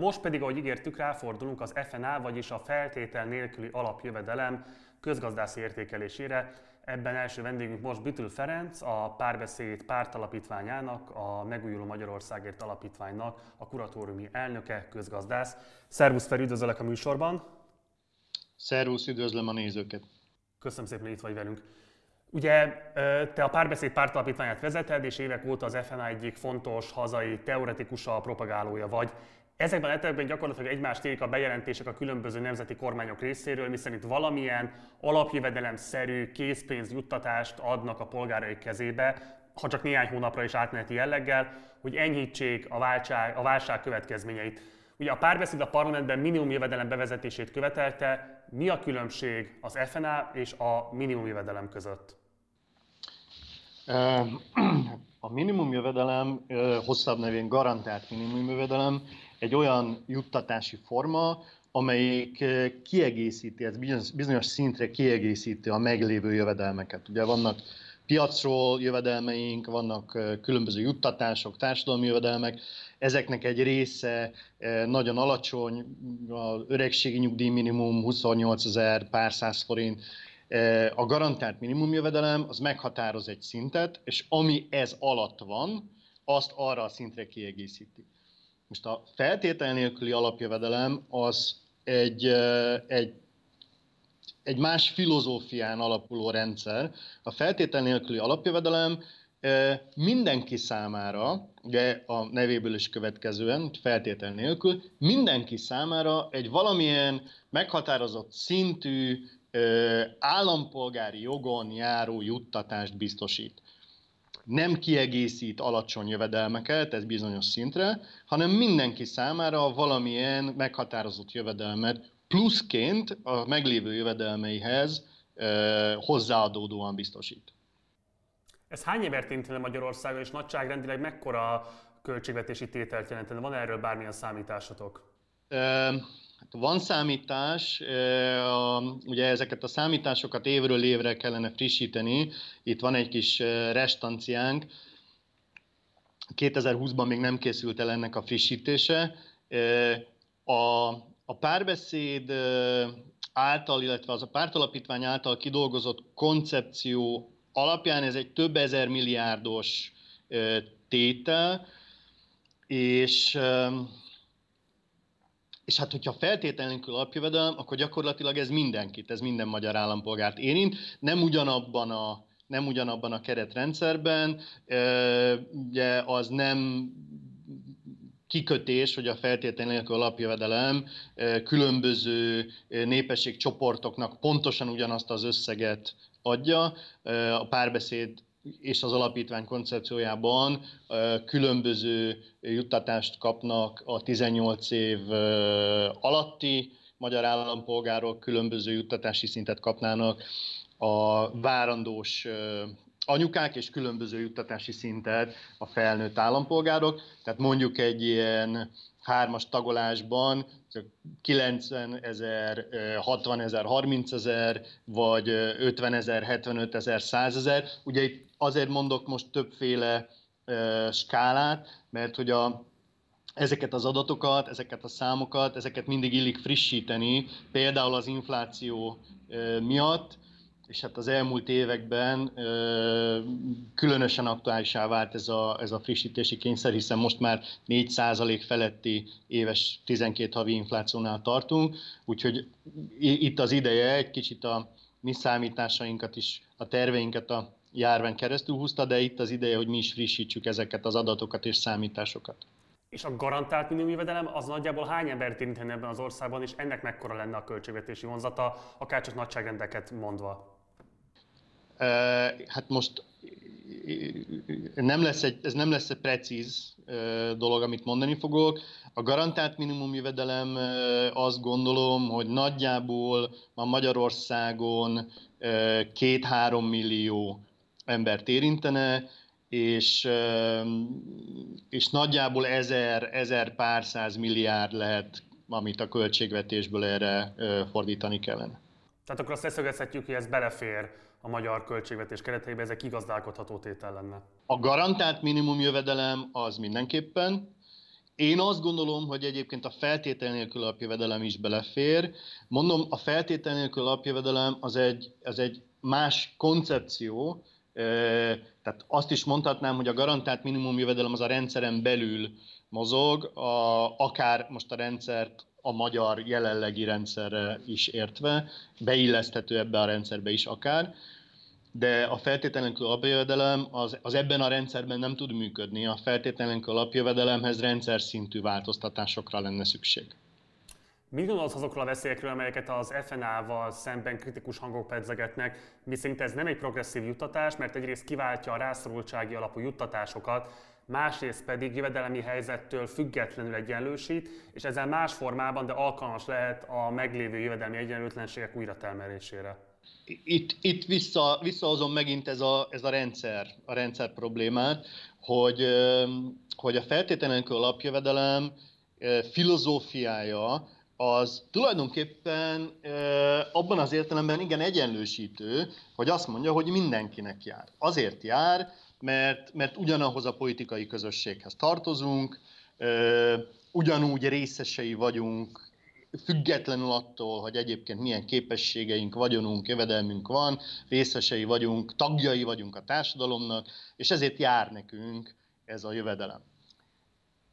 Most pedig, ahogy ígértük, ráfordulunk az FNA, vagyis a feltétel nélküli alapjövedelem közgazdászi értékelésére. Ebben első vendégünk most Bütül Ferenc, a Párbeszéd pártalapítványának, a Megújuló Magyarországért Alapítványnak a kuratóriumi elnöke, közgazdász. Szervusz Feri, üdvözöllek a műsorban! Szervusz, üdvözlöm a nézőket! Köszönöm szépen, hogy itt vagy velünk. Ugye te a Párbeszéd pártalapítványát vezeted, és évek óta az FNA egyik fontos hazai teoretikusa, propagálója vagy. Ezekben a letekben gyakorlatilag egymást érik a bejelentések a különböző nemzeti kormányok részéről, miszerint valamilyen alapjövedelem-szerű készpénz juttatást adnak a polgárai kezébe, ha csak néhány hónapra is átmeneti jelleggel, hogy enyhítsék a válság, a válság következményeit. Ugye a párbeszéd a parlamentben minimum jövedelem bevezetését követelte. Mi a különbség az FNA és a minimum jövedelem között? A minimum jövedelem, hosszabb nevén garantált minimum jövedelem, egy olyan juttatási forma, amelyik kiegészíti, ez bizonyos, szintre kiegészíti a meglévő jövedelmeket. Ugye vannak piacról jövedelmeink, vannak különböző juttatások, társadalmi jövedelmek, ezeknek egy része nagyon alacsony, az öregségi nyugdíj minimum 28 ezer pár száz forint, a garantált minimumjövedelem az meghatároz egy szintet, és ami ez alatt van, azt arra a szintre kiegészíti. Most a feltétel nélküli alapjövedelem az egy, egy, egy más filozófián alapuló rendszer. A feltétel nélküli alapjövedelem mindenki számára, ugye a nevéből is következően, feltétel nélkül, mindenki számára egy valamilyen meghatározott szintű állampolgári jogon járó juttatást biztosít nem kiegészít alacsony jövedelmeket, ez bizonyos szintre, hanem mindenki számára valamilyen meghatározott jövedelmet pluszként a meglévő jövedelmeihez hozzáadódóan biztosít. Ez hány évért érintene Magyarországon, és nagyságrendileg mekkora költségvetési tételt jelentene? Van erről bármilyen számításotok? Hát van számítás, ugye ezeket a számításokat évről évre kellene frissíteni. Itt van egy kis restanciánk. 2020-ban még nem készült el ennek a frissítése. A, a párbeszéd által, illetve az a pártalapítvány által kidolgozott koncepció alapján ez egy több ezer milliárdos tétel, és és hát, hogyha feltétlenül alapjövedelem, akkor gyakorlatilag ez mindenkit, ez minden magyar állampolgárt érint. Nem ugyanabban a, nem ugyanabban a keretrendszerben, ugye az nem kikötés, hogy a feltétlen nélkül alapjövedelem különböző népességcsoportoknak pontosan ugyanazt az összeget adja. A párbeszéd és az alapítvány koncepciójában különböző juttatást kapnak a 18 év alatti magyar állampolgárok, különböző juttatási szintet kapnának a várandós anyukák és különböző juttatási szintet a felnőtt állampolgárok. Tehát mondjuk egy ilyen hármas tagolásban 90 ezer, 60 ezer, 30 ezer, vagy 50 ezer, 75 ezer, 100 ezer. Ugye itt azért mondok most többféle skálát, mert hogy a, ezeket az adatokat, ezeket a számokat, ezeket mindig illik frissíteni, például az infláció miatt, és hát az elmúlt években ö, különösen aktuálisá vált ez a, ez a frissítési kényszer, hiszen most már 4% feletti éves 12 havi inflációnál tartunk, úgyhogy itt az ideje egy kicsit a mi számításainkat is, a terveinket a járvány keresztül húzta, de itt az ideje, hogy mi is frissítsük ezeket az adatokat és számításokat. És a garantált minimumjövedelem az nagyjából hány embert érintene ebben az országban, és ennek mekkora lenne a költségvetési vonzata, akár csak nagyságrendeket mondva? Hát most nem lesz egy, ez nem lesz egy precíz dolog, amit mondani fogok. A garantált minimum jövedelem azt gondolom, hogy nagyjából ma Magyarországon két-három millió embert érintene, és, és nagyjából ezer, ezer pár száz milliárd lehet, amit a költségvetésből erre fordítani kellene. Tehát akkor azt leszögezhetjük, hogy ez belefér a magyar költségvetés kereteibe, ez egy kigazdálkodható tétel lenne. A garantált minimum jövedelem az mindenképpen, Én azt gondolom, hogy egyébként a feltétel nélkül alapjövedelem is belefér. Mondom, a feltétel nélkül alapjövedelem az egy, az egy más koncepció, tehát azt is mondhatnám, hogy a garantált minimum jövedelem az a rendszeren belül mozog, a, akár most a rendszert a magyar jelenlegi rendszerre is értve, beilleszthető ebbe a rendszerbe is akár, de a feltétlenül alapjövedelem az, az ebben a rendszerben nem tud működni. A feltétlenül alapjövedelemhez rendszer szintű változtatásokra lenne szükség. Mi gondolsz azokról a veszélyekről, amelyeket az FNA-val szemben kritikus hangok pedzegetnek, miszerint ez nem egy progresszív juttatás, mert egyrészt kiváltja a rászorultsági alapú juttatásokat, másrészt pedig jövedelmi helyzettől függetlenül egyenlősít, és ezzel más formában, de alkalmas lehet a meglévő jövedelmi egyenlőtlenségek újratermelésére. Itt, itt vissza, visszahozom megint ez a, ez a rendszer, a rendszer problémát, hogy, hogy a feltétlenül alapjövedelem filozófiája az tulajdonképpen abban az értelemben igen egyenlősítő, hogy azt mondja, hogy mindenkinek jár. Azért jár, mert, mert ugyanahoz a politikai közösséghez tartozunk, ugyanúgy részesei vagyunk, függetlenül attól, hogy egyébként milyen képességeink, vagyonunk, jövedelmünk van, részesei vagyunk, tagjai vagyunk a társadalomnak, és ezért jár nekünk ez a jövedelem.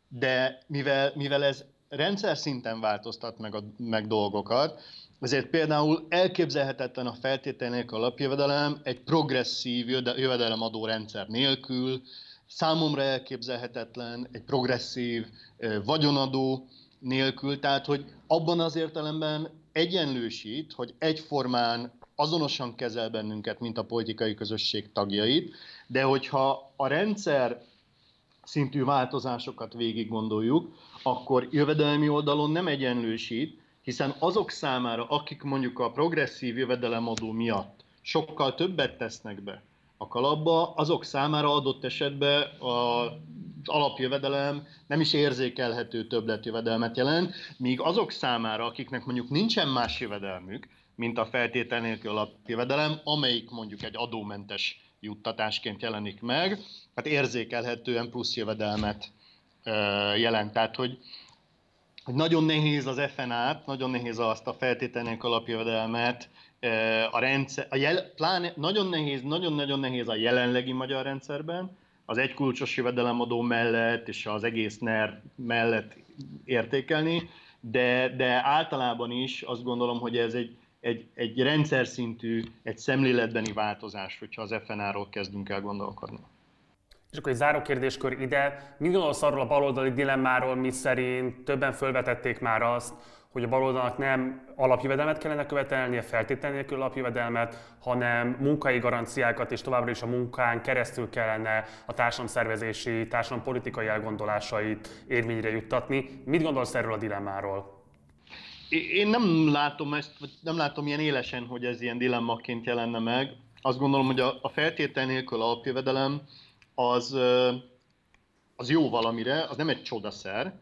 De mivel, mivel ez rendszer szinten változtat meg, a, meg dolgokat, ezért például elképzelhetetlen a feltétel nélkül alapjövedelem egy progresszív jövedelemadó rendszer nélkül, számomra elképzelhetetlen egy progresszív vagyonadó nélkül, tehát hogy abban az értelemben egyenlősít, hogy egyformán azonosan kezel bennünket, mint a politikai közösség tagjait, de hogyha a rendszer szintű változásokat végig gondoljuk, akkor jövedelmi oldalon nem egyenlősít, hiszen azok számára, akik mondjuk a progresszív jövedelemadó miatt sokkal többet tesznek be a kalapba, azok számára adott esetben a alapjövedelem nem is érzékelhető többletjövedelmet jelent, míg azok számára, akiknek mondjuk nincsen más jövedelmük, mint a feltétel nélkül alapjövedelem, amelyik mondjuk egy adómentes juttatásként jelenik meg, hát érzékelhetően plusz jövedelmet jelent. Tehát, hogy, hogy nagyon nehéz az FNA-t, nagyon nehéz azt a feltételnek alapjövedelmet, a rendszer, a jel, pláne, nagyon nehéz, nagyon-nagyon nehéz a jelenlegi magyar rendszerben, az egykulcsos jövedelemadó mellett és az egész NER mellett értékelni, de, de általában is azt gondolom, hogy ez egy, egy, egy rendszer szintű, egy szemléletbeni változás, hogyha az FNA-ról kezdünk el gondolkodni. És akkor egy záró kérdéskör ide. Mi gondolsz arról a baloldali dilemmáról, mi szerint többen felvetették már azt, hogy a baloldalnak nem alapjövedelmet kellene követelni, a feltétel nélkül alapjövedelmet, hanem munkai garanciákat és továbbra is a munkán keresztül kellene a társadalomszervezési, társadalompolitikai elgondolásait érvényre juttatni. Mit gondolsz erről a dilemmáról? Én nem látom ezt, nem látom ilyen élesen, hogy ez ilyen dilemmaként jelenne meg. Azt gondolom, hogy a feltétel nélkül alapjövedelem az, az jó valamire, az nem egy csodaszer.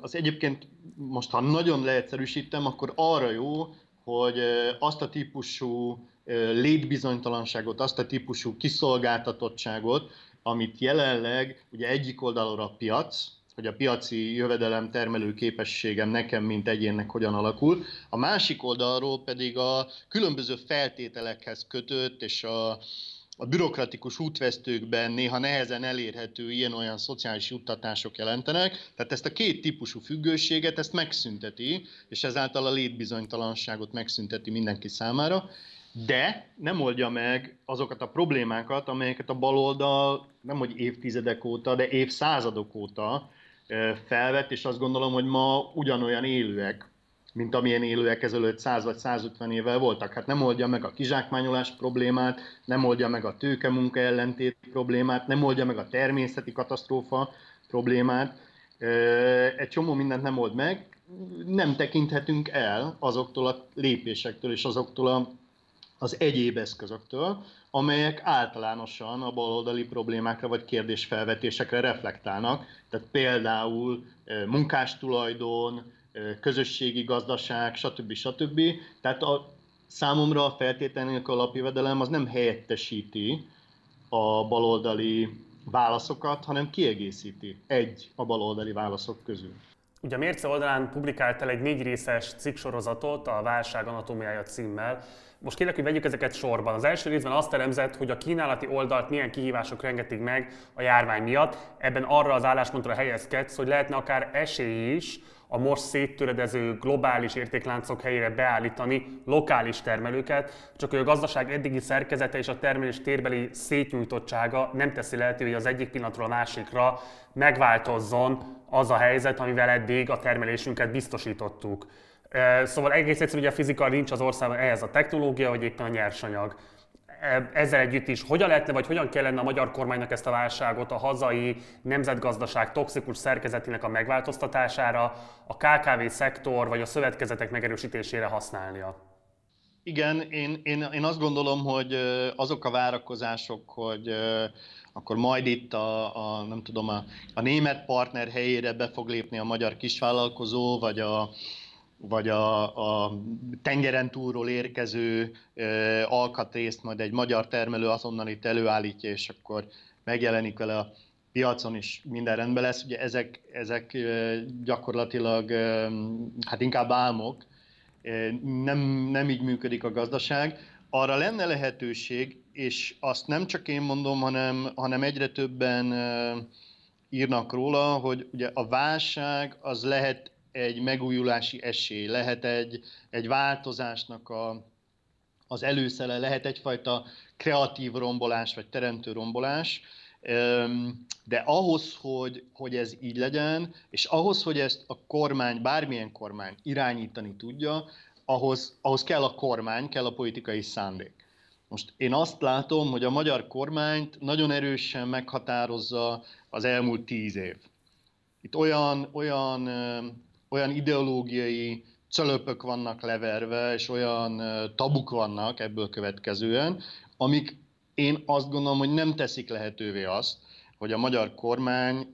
Az egyébként most, ha nagyon leegyszerűsítem, akkor arra jó, hogy azt a típusú létbizonytalanságot, azt a típusú kiszolgáltatottságot, amit jelenleg ugye egyik oldalról a piac, hogy a piaci jövedelem termelő képességem nekem, mint egyénnek hogyan alakul. A másik oldalról pedig a különböző feltételekhez kötött és a, a bürokratikus útvesztőkben néha nehezen elérhető ilyen-olyan szociális juttatások jelentenek. Tehát ezt a két típusú függőséget, ezt megszünteti, és ezáltal a létbizonytalanságot megszünteti mindenki számára, de nem oldja meg azokat a problémákat, amelyeket a baloldal nem hogy évtizedek óta, de évszázadok óta felvett, és azt gondolom, hogy ma ugyanolyan élőek mint amilyen élőek ezelőtt 100 vagy 150 évvel voltak. Hát nem oldja meg a kizsákmányolás problémát, nem oldja meg a tőkemunka ellentét problémát, nem oldja meg a természeti katasztrófa problémát. Egy csomó mindent nem old meg, nem tekinthetünk el azoktól a lépésektől és azoktól a, az egyéb eszközöktől, amelyek általánosan a baloldali problémákra vagy kérdésfelvetésekre reflektálnak. Tehát például munkástulajdon, közösségi gazdaság, stb. stb. Tehát a, számomra a feltétel nélkül alapjövedelem az nem helyettesíti a baloldali válaszokat, hanem kiegészíti egy a baloldali válaszok közül. Ugye a Mérce oldalán publikált el egy négy részes cikksorozatot a Válság anatómiája címmel. Most kérlek, hogy vegyük ezeket sorban. Az első részben azt elemzett, hogy a kínálati oldalt milyen kihívások rengetik meg a járvány miatt. Ebben arra az álláspontra helyezkedsz, hogy lehetne akár esély is a most széttöredező globális értékláncok helyére beállítani lokális termelőket, csak hogy a gazdaság eddigi szerkezete és a termelés térbeli szétnyújtottsága nem teszi lehetővé, hogy az egyik pillanatról a másikra megváltozzon az a helyzet, amivel eddig a termelésünket biztosítottuk. Szóval egész egyszerűen ugye a fizika nincs az országban ehhez a technológia, vagy éppen a nyersanyag. Ezzel együtt is hogyan lehetne, vagy hogyan kellene a magyar kormánynak ezt a válságot a hazai nemzetgazdaság toxikus szerkezetének a megváltoztatására, a KKV szektor vagy a szövetkezetek megerősítésére használnia? Igen, én, én, én azt gondolom, hogy azok a várakozások, hogy akkor majd itt a, a nem tudom, a, a német partner helyére be fog lépni a magyar kisvállalkozó, vagy a, vagy a, a tengeren túlról érkező e, alkatrészt majd egy magyar termelő azonnal itt előállítja, és akkor megjelenik vele a piacon is minden rendben lesz. Ugye ezek, ezek gyakorlatilag hát inkább álmok, nem, nem így működik a gazdaság. Arra lenne lehetőség, és azt nem csak én mondom, hanem, hanem egyre többen írnak róla, hogy ugye a válság az lehet egy megújulási esély, lehet egy, egy változásnak a, az előszele, lehet egyfajta kreatív rombolás, vagy teremtő rombolás, de ahhoz, hogy, hogy ez így legyen, és ahhoz, hogy ezt a kormány, bármilyen kormány irányítani tudja, ahhoz, ahhoz kell a kormány, kell a politikai szándék. Most én azt látom, hogy a magyar kormányt nagyon erősen meghatározza az elmúlt tíz év. Itt olyan, olyan, olyan ideológiai cölöpök vannak leverve, és olyan tabuk vannak ebből következően, amik én azt gondolom, hogy nem teszik lehetővé azt, hogy a magyar kormány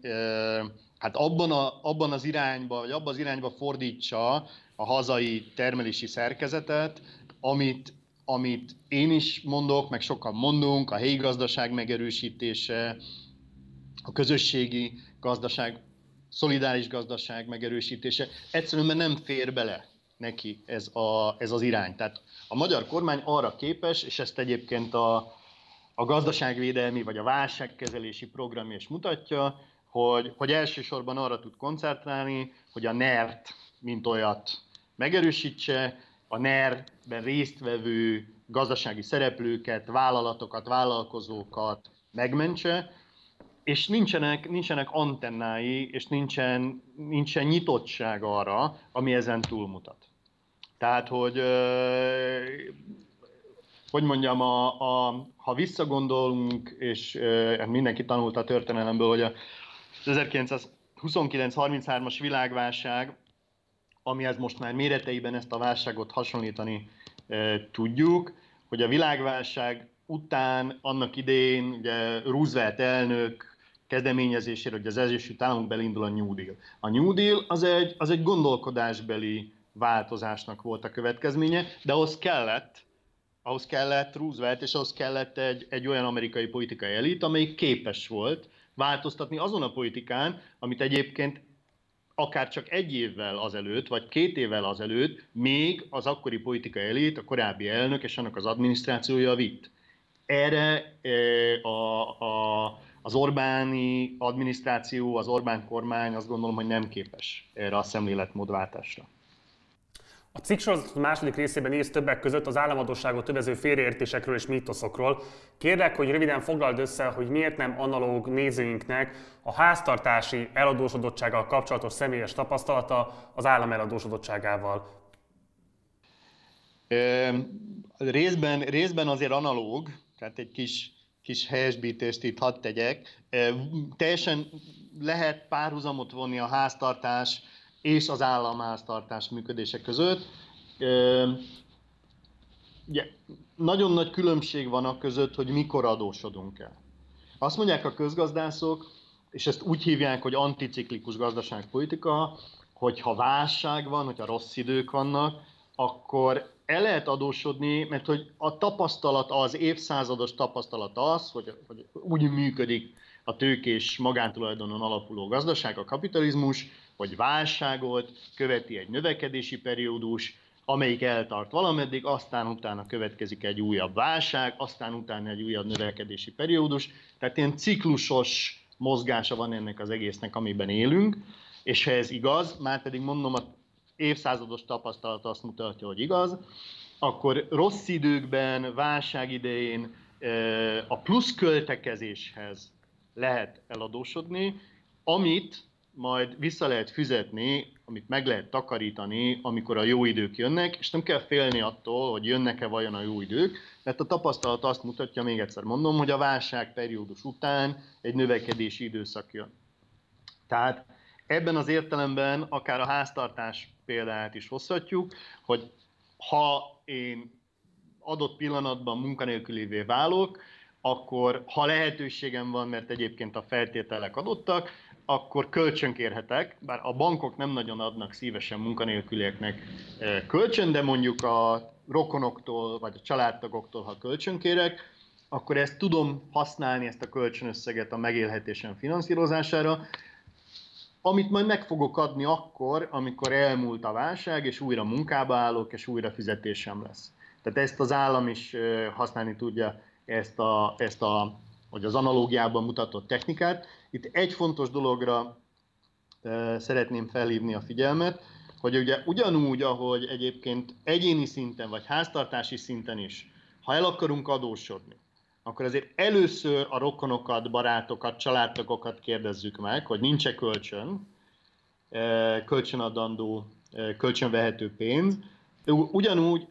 hát abban, a, abban az irányba, vagy abban az irányba fordítsa a hazai termelési szerkezetet, amit amit én is mondok, meg sokan mondunk, a helyi gazdaság megerősítése, a közösségi gazdaság, szolidáris gazdaság megerősítése, egyszerűen nem fér bele neki ez, a, ez az irány. Tehát a magyar kormány arra képes, és ezt egyébként a, a gazdaságvédelmi vagy a válságkezelési program is mutatja, hogy, hogy elsősorban arra tud koncentrálni, hogy a NERT, mint olyat megerősítse, a NER-ben résztvevő gazdasági szereplőket, vállalatokat, vállalkozókat megmentse, és nincsenek, nincsenek antennái, és nincsen, nincsen nyitottság arra, ami ezen túlmutat. Tehát, hogy hogy mondjam, a, a, ha visszagondolunk, és e, mindenki tanulta a történelemből, hogy a 1929-33-as világválság amihez most már méreteiben ezt a válságot hasonlítani tudjuk, hogy a világválság után annak idején ugye Roosevelt elnök kezdeményezésére, hogy az Egyesült Államok belindul a New Deal. A New Deal az egy, az egy gondolkodásbeli változásnak volt a következménye, de ahhoz kellett, ahhoz kellett Roosevelt, és ahhoz kellett egy, egy olyan amerikai politikai elit, amelyik képes volt változtatni azon a politikán, amit egyébként akár csak egy évvel azelőtt, vagy két évvel azelőtt még az akkori politikai elit, a korábbi elnök és annak az adminisztrációja vitt. Erre e, a, a, az Orbáni adminisztráció, az Orbán kormány azt gondolom, hogy nem képes erre a szemléletmódváltásra. A cikksorozat második részében írsz többek között az államadóságot többező félreértésekről és mítoszokról. Kérlek, hogy röviden foglald össze, hogy miért nem analóg nézőinknek a háztartási eladósodottsággal kapcsolatos személyes tapasztalata az állam eladósodottságával. részben, részben azért analóg, tehát egy kis, kis helyesbítést itt hadd tegyek. teljesen lehet párhuzamot vonni a háztartás és az államháztartás működése között. Ugye, nagyon nagy különbség van a között, hogy mikor adósodunk el. Azt mondják a közgazdászok, és ezt úgy hívják, hogy anticiklikus gazdaságpolitika, hogy ha válság van, hogyha rossz idők vannak, akkor el lehet adósodni, mert hogy a tapasztalat, az évszázados tapasztalat az, hogy, hogy úgy működik a tőkés magántulajdonon alapuló gazdaság, a kapitalizmus, hogy válságot, követi egy növekedési periódus, amelyik eltart valameddig, aztán utána következik egy újabb válság, aztán utána egy újabb növekedési periódus. Tehát ilyen ciklusos mozgása van ennek az egésznek, amiben élünk, és ha ez igaz, már pedig mondom, a évszázados tapasztalat azt mutatja, hogy igaz, akkor rossz időkben, válság idején a plusz költekezéshez lehet eladósodni, amit majd vissza lehet fizetni, amit meg lehet takarítani, amikor a jó idők jönnek, és nem kell félni attól, hogy jönnek-e vajon a jó idők, mert a tapasztalat azt mutatja, még egyszer mondom, hogy a válságperiódus után egy növekedési időszak jön. Tehát ebben az értelemben akár a háztartás példát is hozhatjuk, hogy ha én adott pillanatban munkanélkülévé válok, akkor ha lehetőségem van, mert egyébként a feltételek adottak, akkor kölcsönkérhetek, bár a bankok nem nagyon adnak szívesen munkanélkülieknek eh, kölcsön, de mondjuk a rokonoktól vagy a családtagoktól, ha kölcsönkérek, akkor ezt tudom használni, ezt a kölcsönösszeget a megélhetésem finanszírozására, amit majd meg fogok adni akkor, amikor elmúlt a válság, és újra munkába állok, és újra fizetésem lesz. Tehát ezt az állam is használni tudja, ezt a, ezt a hogy az analógiában mutatott technikát. Itt egy fontos dologra szeretném felhívni a figyelmet, hogy ugye ugyanúgy, ahogy egyébként egyéni szinten vagy háztartási szinten is, ha el akarunk adósodni, akkor azért először a rokonokat, barátokat, családtagokat kérdezzük meg, hogy nincs-e kölcsön, kölcsönadandó, kölcsönvehető pénz. Ugyanúgy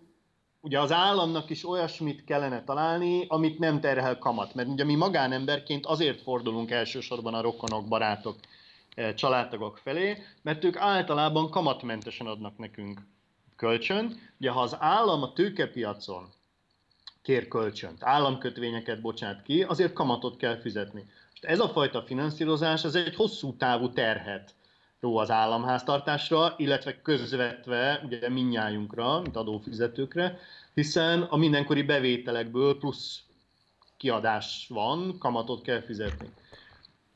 ugye az államnak is olyasmit kellene találni, amit nem terhel kamat. Mert ugye mi magánemberként azért fordulunk elsősorban a rokonok, barátok, eh, családtagok felé, mert ők általában kamatmentesen adnak nekünk kölcsön. Ugye ha az állam a tőkepiacon kér kölcsönt, államkötvényeket bocsát ki, azért kamatot kell fizetni. Most ez a fajta finanszírozás, ez egy hosszú távú terhet ró az államháztartásra, illetve közvetve ugye minnyájunkra, mint adófizetőkre, hiszen a mindenkori bevételekből plusz kiadás van, kamatot kell fizetni.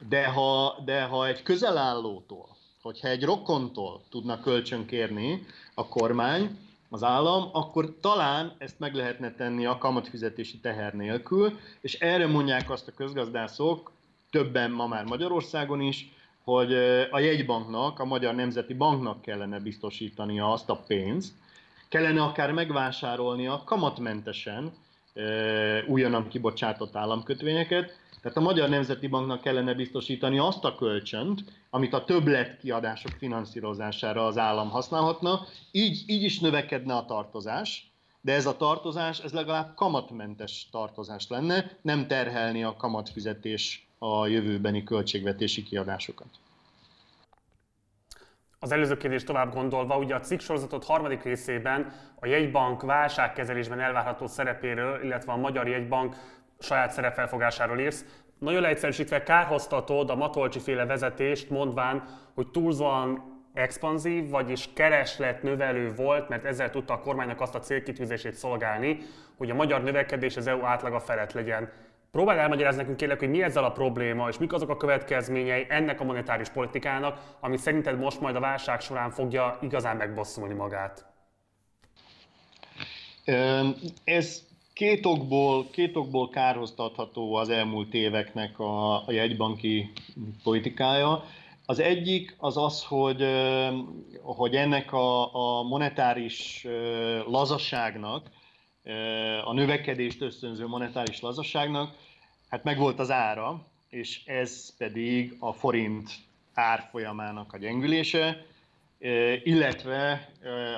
De ha, de ha egy közelállótól, hogyha egy rokontól tudna kölcsön kérni a kormány, az állam, akkor talán ezt meg lehetne tenni a kamatfizetési teher nélkül, és erre mondják azt a közgazdászok, többen ma már Magyarországon is, hogy a jegybanknak, a Magyar Nemzeti Banknak kellene biztosítania azt a pénzt, kellene akár megvásárolnia kamatmentesen újonnan kibocsátott államkötvényeket, tehát a Magyar Nemzeti Banknak kellene biztosítani azt a kölcsönt, amit a többlet kiadások finanszírozására az állam használhatna, így, így is növekedne a tartozás, de ez a tartozás, ez legalább kamatmentes tartozás lenne, nem terhelni a kamatfizetés a jövőbeni költségvetési kiadásokat. Az előző kérdés tovább gondolva, ugye a cikk sorozatot harmadik részében a jegybank válságkezelésben elvárható szerepéről, illetve a Magyar Jegybank saját szerepfelfogásáról írsz. Nagyon leegyszerűsítve kárhoztatod a Matolcsi féle vezetést, mondván, hogy túlzóan expanzív, vagyis kereslet növelő volt, mert ezzel tudta a kormánynak azt a célkitűzését szolgálni, hogy a magyar növekedés az EU átlaga felett legyen. Próbálj elmagyarázni nekünk kérlek, hogy mi ezzel a probléma, és mik azok a következményei ennek a monetáris politikának, ami szerinted most majd a válság során fogja igazán megbosszulni magát? Ez két okból, két okból kárhoztatható az elmúlt éveknek a, a jegybanki politikája. Az egyik az az, hogy, hogy ennek a, a monetáris lazaságnak, a növekedést ösztönző monetáris lazaságnak, hát megvolt az ára, és ez pedig a forint árfolyamának a gyengülése, illetve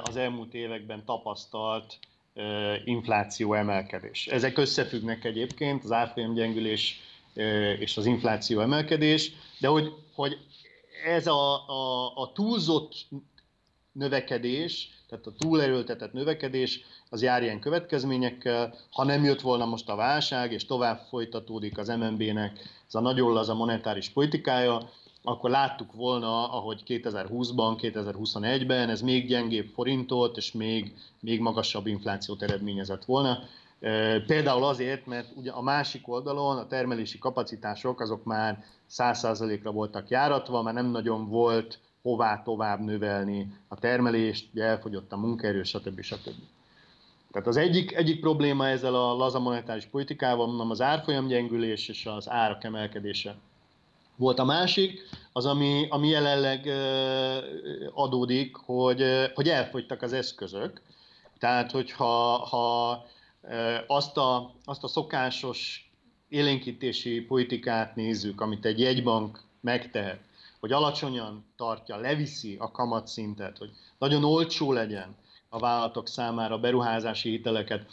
az elmúlt években tapasztalt infláció emelkedés. Ezek összefüggnek egyébként, az árfolyam gyengülés és az infláció emelkedés, de hogy, hogy ez a, a, a túlzott növekedés, tehát a túlerőltetett növekedés, az jár ilyen következményekkel. Ha nem jött volna most a válság, és tovább folytatódik az MNB-nek ez a nagyon laza monetáris politikája, akkor láttuk volna, ahogy 2020-ban, 2021-ben ez még gyengébb forintot és még, még magasabb inflációt eredményezett volna. Például azért, mert ugye a másik oldalon a termelési kapacitások azok már 100%-ra voltak járatva, már nem nagyon volt hová tovább növelni a termelést, ugye elfogyott a munkaerő, stb. stb. Tehát az egyik, egyik probléma ezzel a laza monetáris politikával, mondom, az árfolyam gyengülés és az árak emelkedése volt a másik, az, ami, ami jelenleg adódik, hogy, hogy elfogytak az eszközök. Tehát, hogyha ha azt, a, azt a szokásos élénkítési politikát nézzük, amit egy jegybank megtehet, hogy alacsonyan tartja, leviszi a kamatszintet, hogy nagyon olcsó legyen a vállalatok számára beruházási hiteleket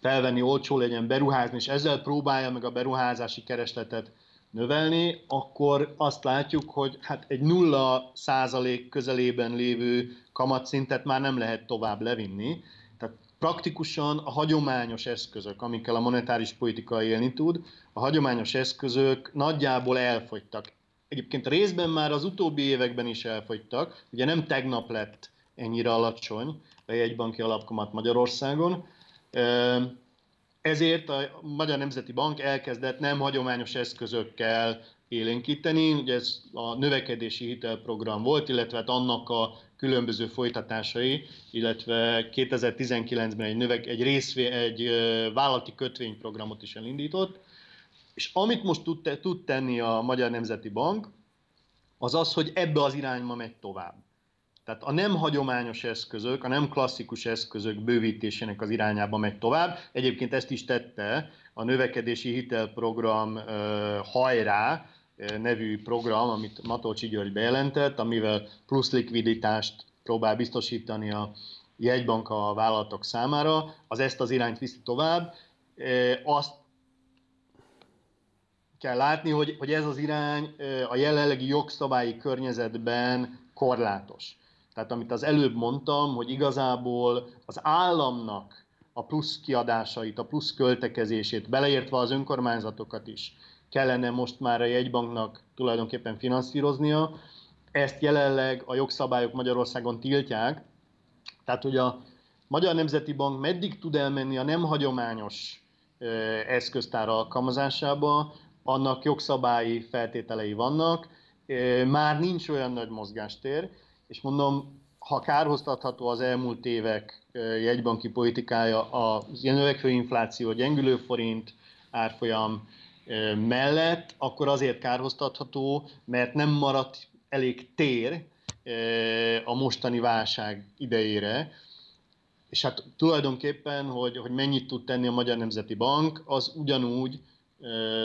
felvenni, olcsó legyen beruházni, és ezzel próbálja meg a beruházási keresletet növelni, akkor azt látjuk, hogy hát egy nulla százalék közelében lévő kamatszintet már nem lehet tovább levinni. Tehát praktikusan a hagyományos eszközök, amikkel a monetáris politika élni tud, a hagyományos eszközök nagyjából elfogytak. Egyébként részben már az utóbbi években is elfogytak, ugye nem tegnap lett ennyire alacsony a jegybanki alapkamat Magyarországon, ezért a Magyar Nemzeti Bank elkezdett nem hagyományos eszközökkel élénkíteni. Ugye ez a növekedési hitelprogram volt, illetve hát annak a különböző folytatásai, illetve 2019-ben egy, növek, egy, részvé, egy vállalati kötvényprogramot is elindított. És amit most tud, tud tenni a Magyar Nemzeti Bank, az az, hogy ebbe az irányba megy tovább. Tehát a nem hagyományos eszközök, a nem klasszikus eszközök bővítésének az irányába megy tovább. Egyébként ezt is tette a növekedési hitelprogram hajrá nevű program, amit Matolcsi György bejelentett, amivel plusz likviditást próbál biztosítani a jegybank a vállalatok számára, az ezt az irányt viszi tovább. Azt kell látni, hogy, hogy ez az irány a jelenlegi jogszabályi környezetben korlátos. Tehát amit az előbb mondtam, hogy igazából az államnak a plusz kiadásait, a plusz költekezését, beleértve az önkormányzatokat is, kellene most már a jegybanknak tulajdonképpen finanszíroznia. Ezt jelenleg a jogszabályok Magyarországon tiltják. Tehát, hogy a Magyar Nemzeti Bank meddig tud elmenni a nem hagyományos eszköztár alkalmazásába, annak jogszabályi feltételei vannak. Már nincs olyan nagy mozgástér, és mondom, ha kárhoztatható az elmúlt évek jegybanki politikája a növekvő infláció, gyengülő forint, árfolyam mellett, akkor azért kárhoztatható, mert nem maradt elég tér a mostani válság idejére, és hát tulajdonképpen, hogy, hogy mennyit tud tenni a Magyar Nemzeti Bank, az ugyanúgy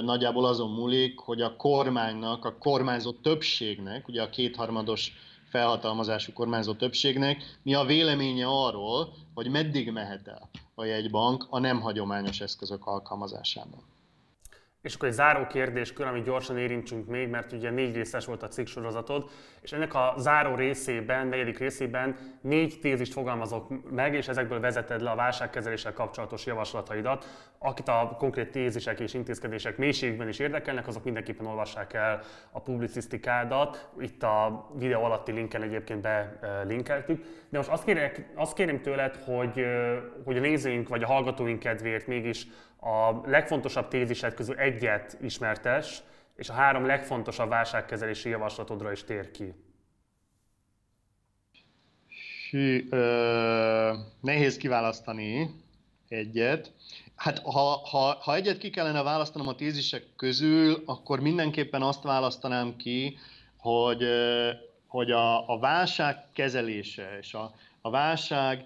nagyjából azon múlik, hogy a kormánynak, a kormányzó többségnek, ugye a kétharmados felhatalmazású kormányzó többségnek mi a véleménye arról, hogy meddig mehet el a jegybank a nem hagyományos eszközök alkalmazásában. És akkor egy záró kérdéskör, amit gyorsan érintsünk még, mert ugye négy részes volt a cikk sorozatod, és ennek a záró részében, negyedik részében négy tézist fogalmazok meg, és ezekből vezeted le a válságkezeléssel kapcsolatos javaslataidat. Akit a konkrét tézisek és intézkedések mélységben is érdekelnek, azok mindenképpen olvassák el a publicisztikádat. Itt a videó alatti linken egyébként belinkeltük. De most azt, kérek, azt kérem tőled, hogy, hogy a nézőink vagy a hallgatóink kedvéért mégis a legfontosabb tézised közül egyet ismertes, és a három legfontosabb válságkezelési javaslatodra is tér ki. Hű, ö, nehéz kiválasztani egyet. Hát ha, ha, ha egyet ki kellene választanom a tézisek közül, akkor mindenképpen azt választanám ki, hogy, hogy a, a válság kezelése és a, a válság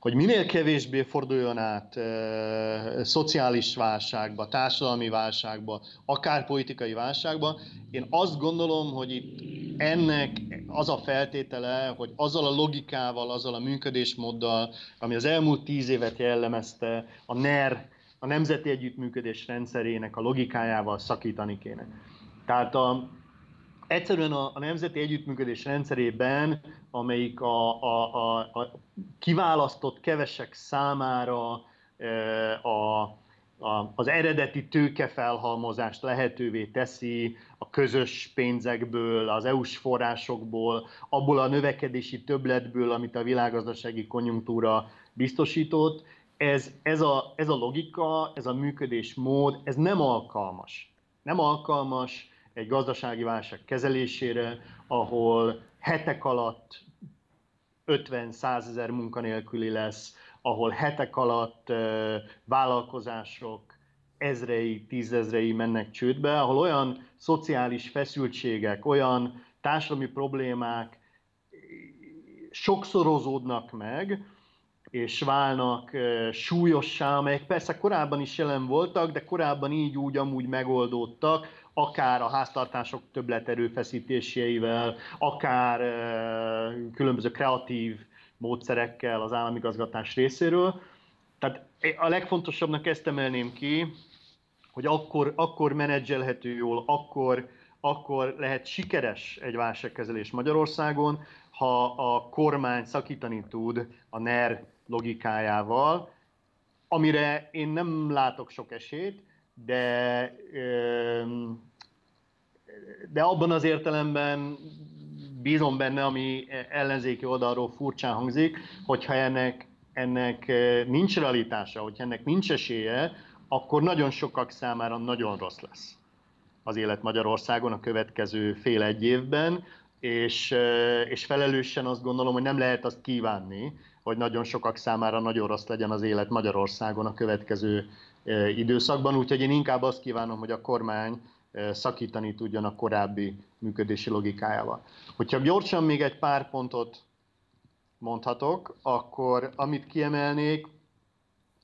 hogy minél kevésbé forduljon át e, szociális válságba, társadalmi válságba, akár politikai válságba. Én azt gondolom, hogy itt ennek az a feltétele, hogy azzal a logikával, azzal a működésmóddal, ami az elmúlt tíz évet jellemezte, a NER, a Nemzeti Együttműködés rendszerének a logikájával szakítani kéne. Tehát a, egyszerűen a, a nemzeti együttműködés rendszerében, amelyik a, a, a, a kiválasztott kevesek számára e, a az eredeti tőkefelhalmozást lehetővé teszi a közös pénzekből, az EU-s forrásokból, abból a növekedési többletből, amit a világgazdasági konjunktúra biztosított. Ez, ez, a, ez a logika, ez a működésmód, ez nem alkalmas. Nem alkalmas egy gazdasági válság kezelésére, ahol hetek alatt 50-100 ezer munkanélküli lesz, ahol hetek alatt vállalkozások ezrei, tízezrei mennek csődbe, ahol olyan szociális feszültségek, olyan társadalmi problémák sokszorozódnak meg, és válnak súlyossá, amelyek persze korábban is jelen voltak, de korábban így úgy amúgy megoldódtak, akár a háztartások többleterőfeszítéseivel, akár különböző kreatív módszerekkel az államigazgatás részéről. Tehát a legfontosabbnak ezt emelném ki, hogy akkor, akkor menedzselhető jól, akkor, akkor lehet sikeres egy válságkezelés Magyarországon, ha a kormány szakítani tud a NER logikájával, amire én nem látok sok esélyt, de, de abban az értelemben bízom benne, ami ellenzéki oldalról furcsán hangzik, hogyha ennek, ennek eh, nincs realitása, hogyha ennek nincs esélye, akkor nagyon sokak számára nagyon rossz lesz az élet Magyarországon a következő fél egy évben, és, eh, és felelősen azt gondolom, hogy nem lehet azt kívánni, hogy nagyon sokak számára nagyon rossz legyen az élet Magyarországon a következő eh, időszakban, úgyhogy én inkább azt kívánom, hogy a kormány szakítani tudjon a korábbi működési logikájával. Hogyha gyorsan még egy pár pontot mondhatok, akkor amit kiemelnék,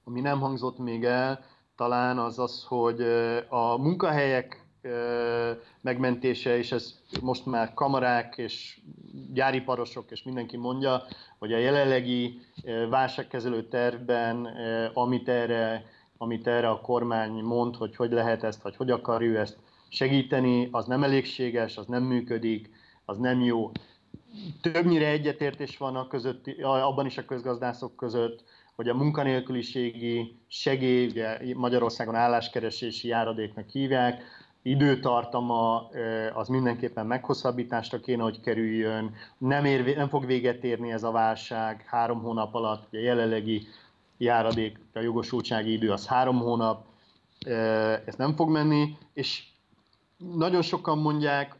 ami nem hangzott még el, talán az az, hogy a munkahelyek megmentése, és ez most már kamarák és gyáriparosok és mindenki mondja, hogy a jelenlegi válságkezelő tervben, amit erre, amit erre a kormány mond, hogy hogy lehet ezt, vagy hogy akar ő ezt segíteni, az nem elégséges, az nem működik, az nem jó. Többnyire egyetértés van a között, abban is a közgazdászok között, hogy a munkanélküliségi segély, ugye Magyarországon álláskeresési járadéknak hívják, időtartama az mindenképpen meghosszabbításra kéne, hogy kerüljön, nem, ér, nem fog véget érni ez a válság három hónap alatt, a jelenlegi járadék, a jogosultsági idő az három hónap, ez nem fog menni, és nagyon sokan mondják,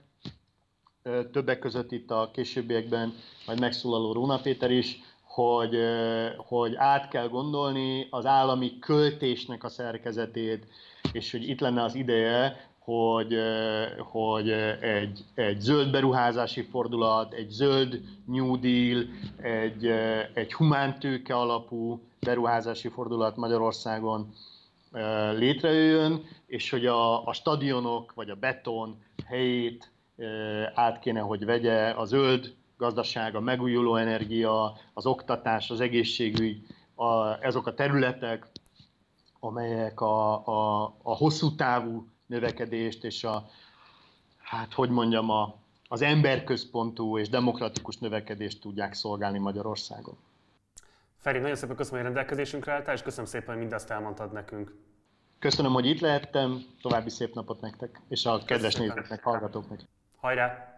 többek között itt a későbbiekben majd megszólaló Róna Péter is, hogy, hogy át kell gondolni az állami költésnek a szerkezetét, és hogy itt lenne az ideje, hogy, hogy egy, egy zöld beruházási fordulat, egy zöld New Deal, egy, egy humántőke alapú beruházási fordulat Magyarországon létrejöjjön, és hogy a, a stadionok vagy a beton helyét át kéne, hogy vegye a zöld gazdaság, a megújuló energia, az oktatás, az egészségügy, a, ezok a területek, amelyek a, a, a hosszú távú növekedést és a, hát hogy mondjam, a, az emberközpontú és demokratikus növekedést tudják szolgálni Magyarországon. Feri, nagyon szépen köszönöm, hogy rendelkezésünkre álltál, és köszönöm szépen, hogy mindezt elmondtad nekünk. Köszönöm, hogy itt lehettem, további szép napot nektek, és a kedves nézőknek, hallgatóknak. Hajrá!